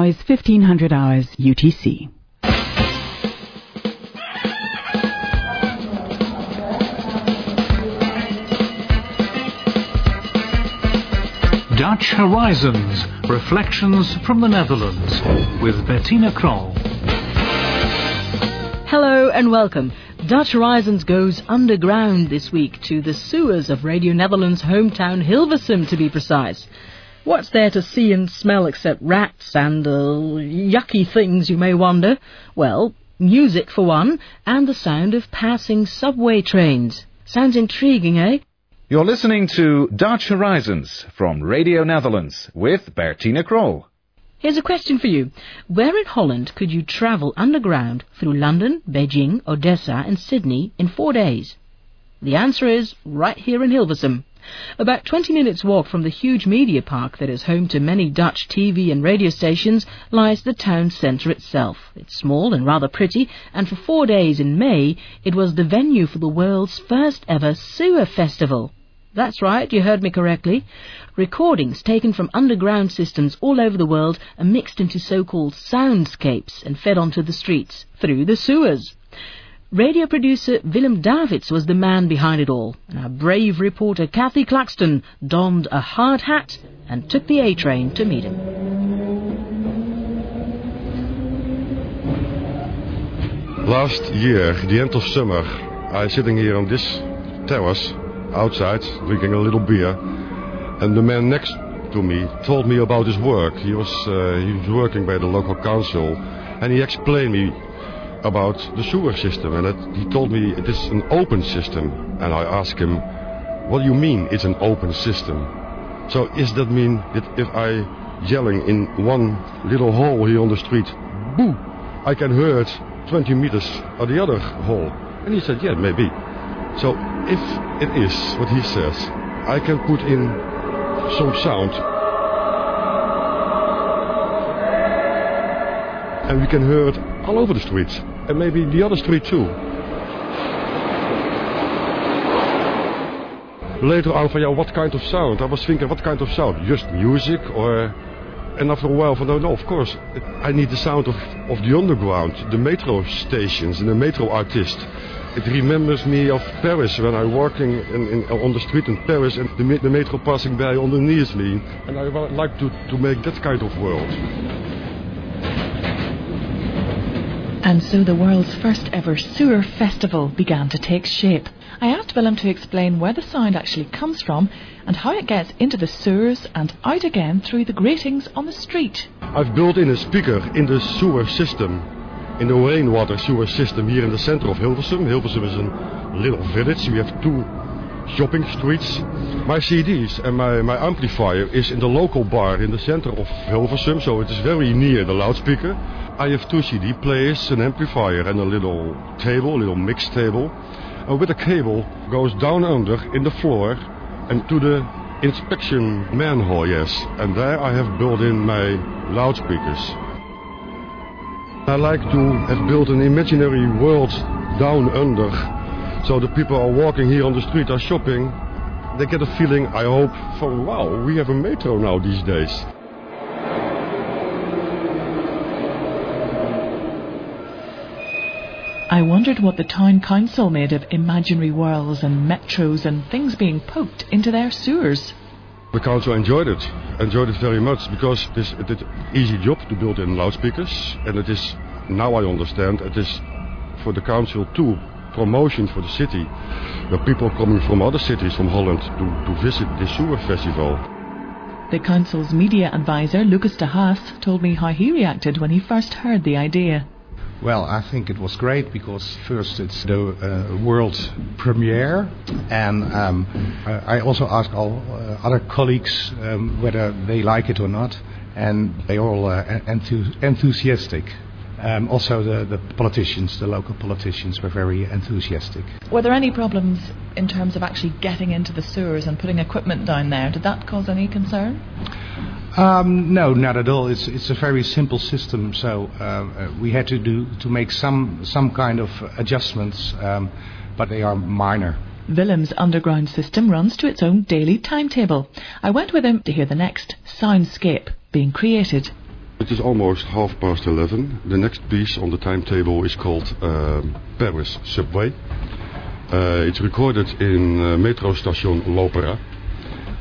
now is 1500 hours UTC. Dutch Horizons Reflections from the Netherlands with Bettina Kroll. Hello and welcome. Dutch Horizons goes underground this week to the sewers of Radio Netherlands' hometown Hilversum to be precise. What's there to see and smell except rats and uh, yucky things, you may wonder? Well, music for one, and the sound of passing subway trains. Sounds intriguing, eh? You're listening to Dutch Horizons from Radio Netherlands with Bertina Kroll. Here's a question for you. Where in Holland could you travel underground through London, Beijing, Odessa and Sydney in four days? The answer is right here in Hilversum. About 20 minutes walk from the huge media park that is home to many Dutch TV and radio stations lies the town centre itself. It's small and rather pretty, and for four days in May it was the venue for the world's first ever sewer festival. That's right, you heard me correctly. Recordings taken from underground systems all over the world are mixed into so-called soundscapes and fed onto the streets through the sewers. Radio producer Willem Davids was the man behind it all, and our brave reporter Kathy Claxton donned a hard hat and took the A-train to meet him. Last year, the end of summer, I was sitting here on this terrace outside drinking a little beer, and the man next to me told me about his work. He was uh, he was working by the local council, and he explained me about the sewer system, and it, he told me it is an open system. And I asked him, "What do you mean it's an open system?" So does that mean that if I yelling in one little hole here on the street, boo, I can hear it 20 meters at the other hole? And he said, yeah, maybe. So if it is what he says, I can put in some sound. And we can hear it all over the streets. And maybe the other street too. Later on for yeah, what kind of sound? I was thinking, what kind of sound? Just music or... And after a while, van, no, of course, I need the sound of, of the underground, the metro stations and the metro artist. It remembers me of Paris when I'm working in, in, on the street in Paris and the, the metro passing by underneath me. And I like to, to make that kind of world. And so the world's first ever sewer festival began to take shape. I asked Willem to explain where the sound actually comes from and how it gets into the sewers and out again through the gratings on the street. I've built in a speaker in the sewer system, in the rainwater sewer system here in the center of Hilversum. Hilversum is a little village. We have two shopping streets. My CDs and my, my amplifier is in the local bar in the center of Hilversum, so it is very near the loudspeaker. I have two CD players, an amplifier and a little table, a little mix table. And with a cable goes down under in the floor and to the inspection manhole, yes. And there I have built in my loudspeakers. I like to have built an imaginary world down under. So the people are walking here on the street, are shopping. They get a feeling, I hope, from wow, we have a metro now these days. I wondered what the town council made of imaginary worlds and metros and things being poked into their sewers. The council enjoyed it, enjoyed it very much because it is an easy job to build in loudspeakers, and it is now I understand it is for the council too promotion for the city. The people coming from other cities from Holland to, to visit the sewer festival. The council's media advisor, Lucas de Haas, told me how he reacted when he first heard the idea. Well, I think it was great because first it's the uh, world premiere, and um, I also asked all uh, other colleagues um, whether they like it or not, and they all uh, enthu- enthusiastic. Um, also, the, the politicians, the local politicians, were very enthusiastic. Were there any problems in terms of actually getting into the sewers and putting equipment down there? Did that cause any concern? Um, no, not at all. It's it's a very simple system. So uh, uh, we had to do to make some some kind of adjustments, um, but they are minor. Willem's underground system runs to its own daily timetable. I went with him to hear the next soundscape being created. It is almost half past 11. The next piece on the timetable is called um, Paris Subway. Uh, it's recorded in uh, metro station L'Opera.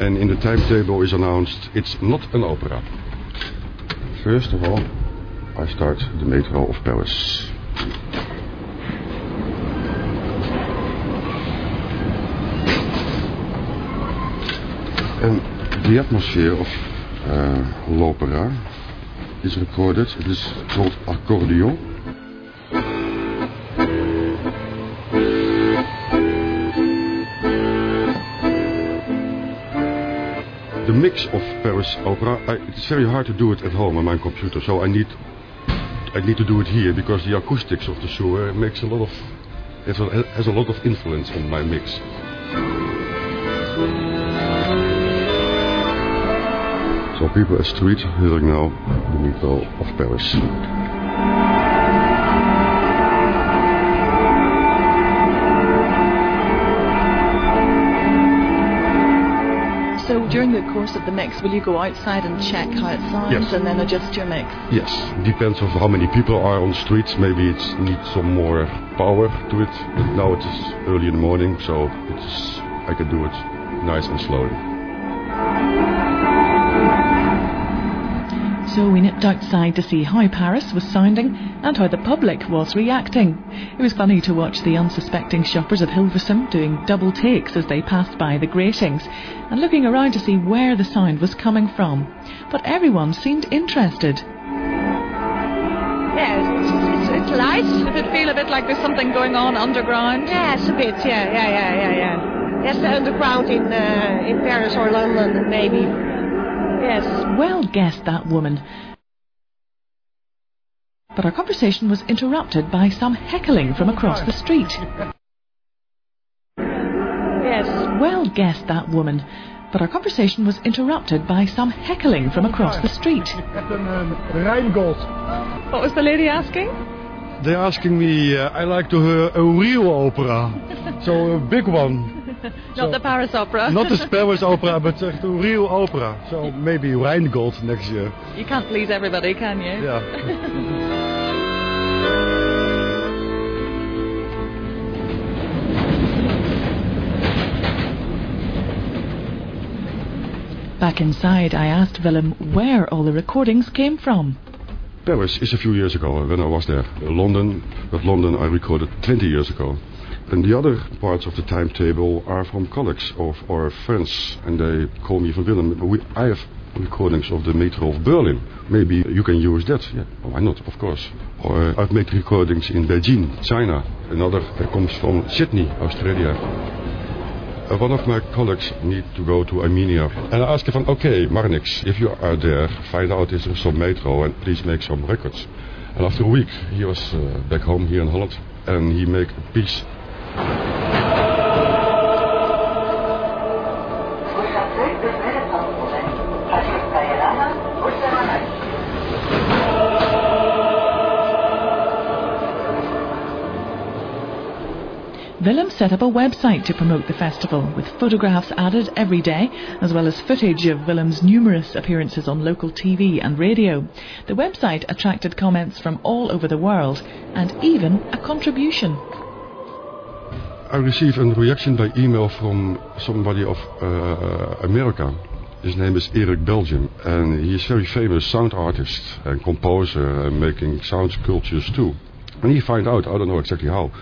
And in the timetable is announced it's not an opera. First of all, I start the metro of Paris. And the atmosphere of uh, L'Opera is recorded. It is called accordion. The mix of Paris Opera, I, it's very hard to do it at home on my computer, so I need I need to do it here because the acoustics of the show makes a lot of has a, has a lot of influence on my mix. So people at street hearing now the metro of Paris. So during the course of the mix, will you go outside and check how it sounds Yes. and then adjust your mix? Yes, depends on how many people are on the streets. Maybe it needs some more power to it. But now it is early in the morning, so it's I can do it nice and slowly. So we nipped outside to see how Paris was sounding and how the public was reacting. It was funny to watch the unsuspecting shoppers of Hilversum doing double takes as they passed by the gratings and looking around to see where the sound was coming from. But everyone seemed interested. Yes, it's, it's, it's nice. Does it feel a bit like there's something going on underground? Yes, a bit. Yeah, yeah, yeah, yeah, yeah. Yes, the underground in uh, in Paris or London, maybe. Yes. Well guessed, that woman. But our conversation was interrupted by some heckling from across the street. Yes. Well guessed, that woman. But our conversation was interrupted by some heckling from across the street. Rheingold. What was the lady asking? They're asking me, uh, I like to hear a real opera. so a big one. Not the Paris Opera. Not the Paris opera, but uh, a real opera. So maybe Rheingold next year. You can't please everybody, can you? Yeah. Back inside, I asked Willem where all the recordings came from. Paris is a few years ago when I was there. London, but London I recorded 20 years ago. And the other parts of the timetable are from colleagues of or friends, and they call me from Willem. We, I have recordings of the Metro of Berlin. Maybe you can use that. Yeah, why not? Of course. Or I've made recordings in Beijing, China. Another uh, comes from Sydney, Australia. Uh, one of my colleagues need to go to Armenia. And I asked him, okay, Marnix, if you are there, find out is there some metro and please make some records. And after a week, he was uh, back home here in Holland and he made a piece. Willem set up a website to promote the festival, with photographs added every day, as well as footage of Willem's numerous appearances on local TV and radio. The website attracted comments from all over the world, and even a contribution. I received a reaction by email from somebody of uh, America. His name is Erik Belgum, and he is very famous sound artist and composer, and making sound sculptures too. And he found out, I don't know exactly how,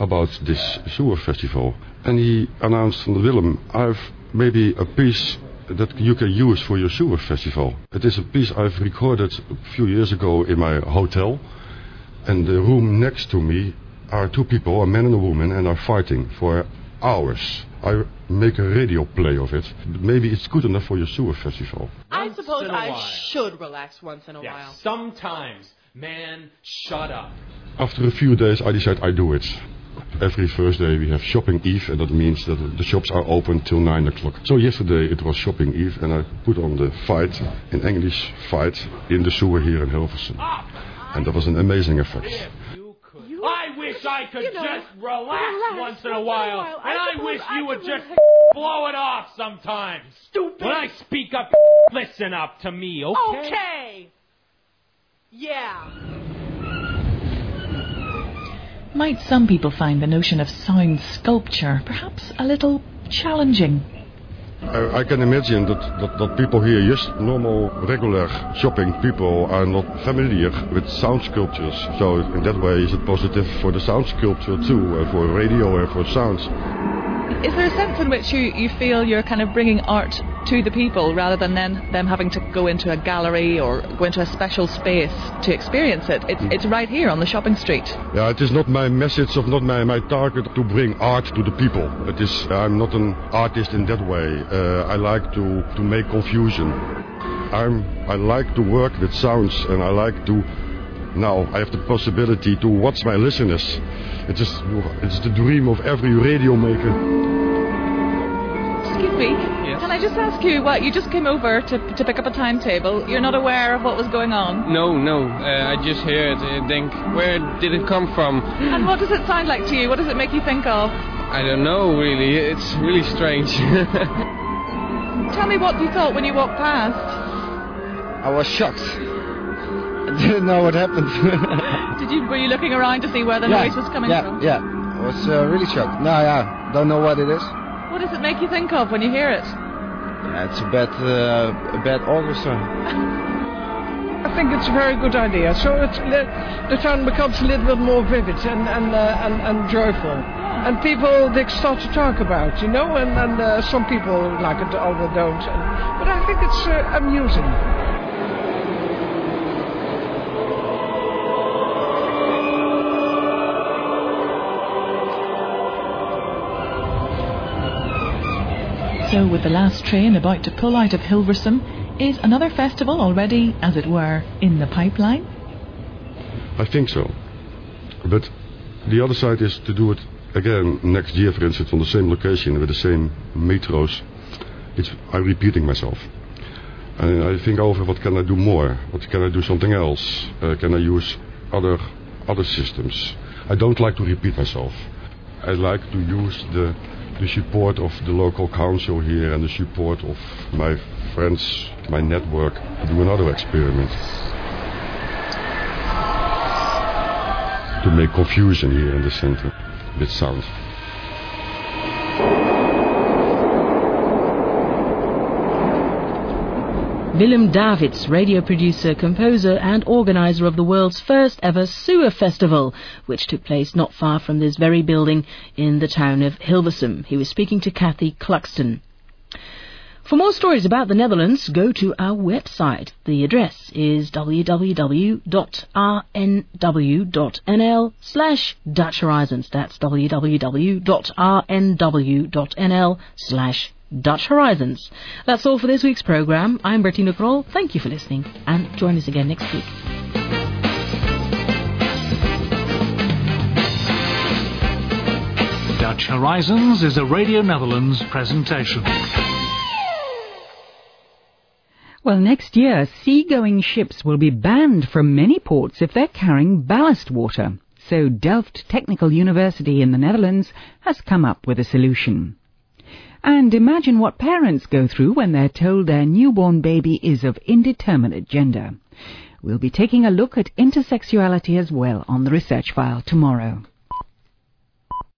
about this sewer festival. And he announced from Willem, I've maybe a piece that you can use for your sewer festival. It is a piece I've recorded a few years ago in my hotel. And the room next to me are two people, a man and a woman, and are fighting for hours. I make a radio play of it. Maybe it's good enough for your sewer festival. I suppose I while. should relax once in a Yeah, while. sometimes. Man, shut up. After a few days, I decide I do it. Every Thursday we have shopping eve, and that means that the shops are open till 9 o'clock. So yesterday it was shopping eve, and I put on the fight, in English, fight, in the sewer here in Hilversum. Ah! And that was an amazing effect. I wish I could you know, just relax, relax once in a once in a while, while. I and I, suppose wish I you would could just blow it off sometimes. Stupid. When I speak up, listen up to me, okay? Okay. Yeah. Might some people find the notion of sound sculpture perhaps a little challenging? I, I can imagine that, that, that people here, just normal, regular shopping people, are not familiar with sound sculptures. So in that way, is it positive for the sound sculpture too, uh, for radio and for sounds? Is there a sense in which you, you feel you're kind of bringing art to the people rather than then them having to go into a gallery or go into a special space to experience it? It's, it's right here on the shopping street. Yeah, it is not my message of not my, my target to bring art to the people. It is I'm not an artist in that way. Uh, I like to, to make confusion. I'm I like to work with sounds and I like to now I have the possibility to watch my listeners. It is just, it's the dream of every radio maker. Excuse me. Can I just ask you what you just came over to, to pick up a timetable? You're not aware of what was going on? No, no. Uh, I just hear it. I think, where did it come from? And what does it sound like to you? What does it make you think of? I don't know, really. It's really strange. Tell me what you thought when you walked past. I was shocked. I didn't know what happened. Did you were you looking around to see where the yeah, noise was coming yeah, from? Yeah, yeah. I was uh, really shocked. No, yeah, don't know what it is. What does it make you think of when you hear it? Yeah, it's a bad, uh, a bad orchestra. I think it's a very good idea. So it's, the town becomes a little bit more vivid and and uh, and, and joyful, and people they start to talk about, you know, and and uh, some people like it, others don't. And, but I think it's uh, amusing. So, with the last train about to pull out of Hilversum, is another festival already, as it were, in the pipeline? I think so. But the other side is to do it again next year, for instance, on the same location with the same metros. It's, I'm repeating myself. And I think over what can I do more? What can I do something else? Uh, can I use other other systems? I don't like to repeat myself. I like to use the the support of the local council here and the support of my friends, my network, to do another experiment. To make confusion here in the center with sound. Willem Davids, radio producer, composer, and organizer of the world's first ever sewer festival, which took place not far from this very building in the town of Hilversum. He was speaking to Kathy Claxton. For more stories about the Netherlands, go to our website. The address is www.rnw.nl slash Dutch Horizons. That's www.rnw.nl slash Dutch Horizons. That's all for this week's programme. I'm Bertina Kroll. Thank you for listening and join us again next week. Dutch Horizons is a Radio Netherlands presentation. Well, next year, seagoing ships will be banned from many ports if they're carrying ballast water. So Delft Technical University in the Netherlands has come up with a solution. And imagine what parents go through when they're told their newborn baby is of indeterminate gender. We'll be taking a look at intersexuality as well on the research file tomorrow.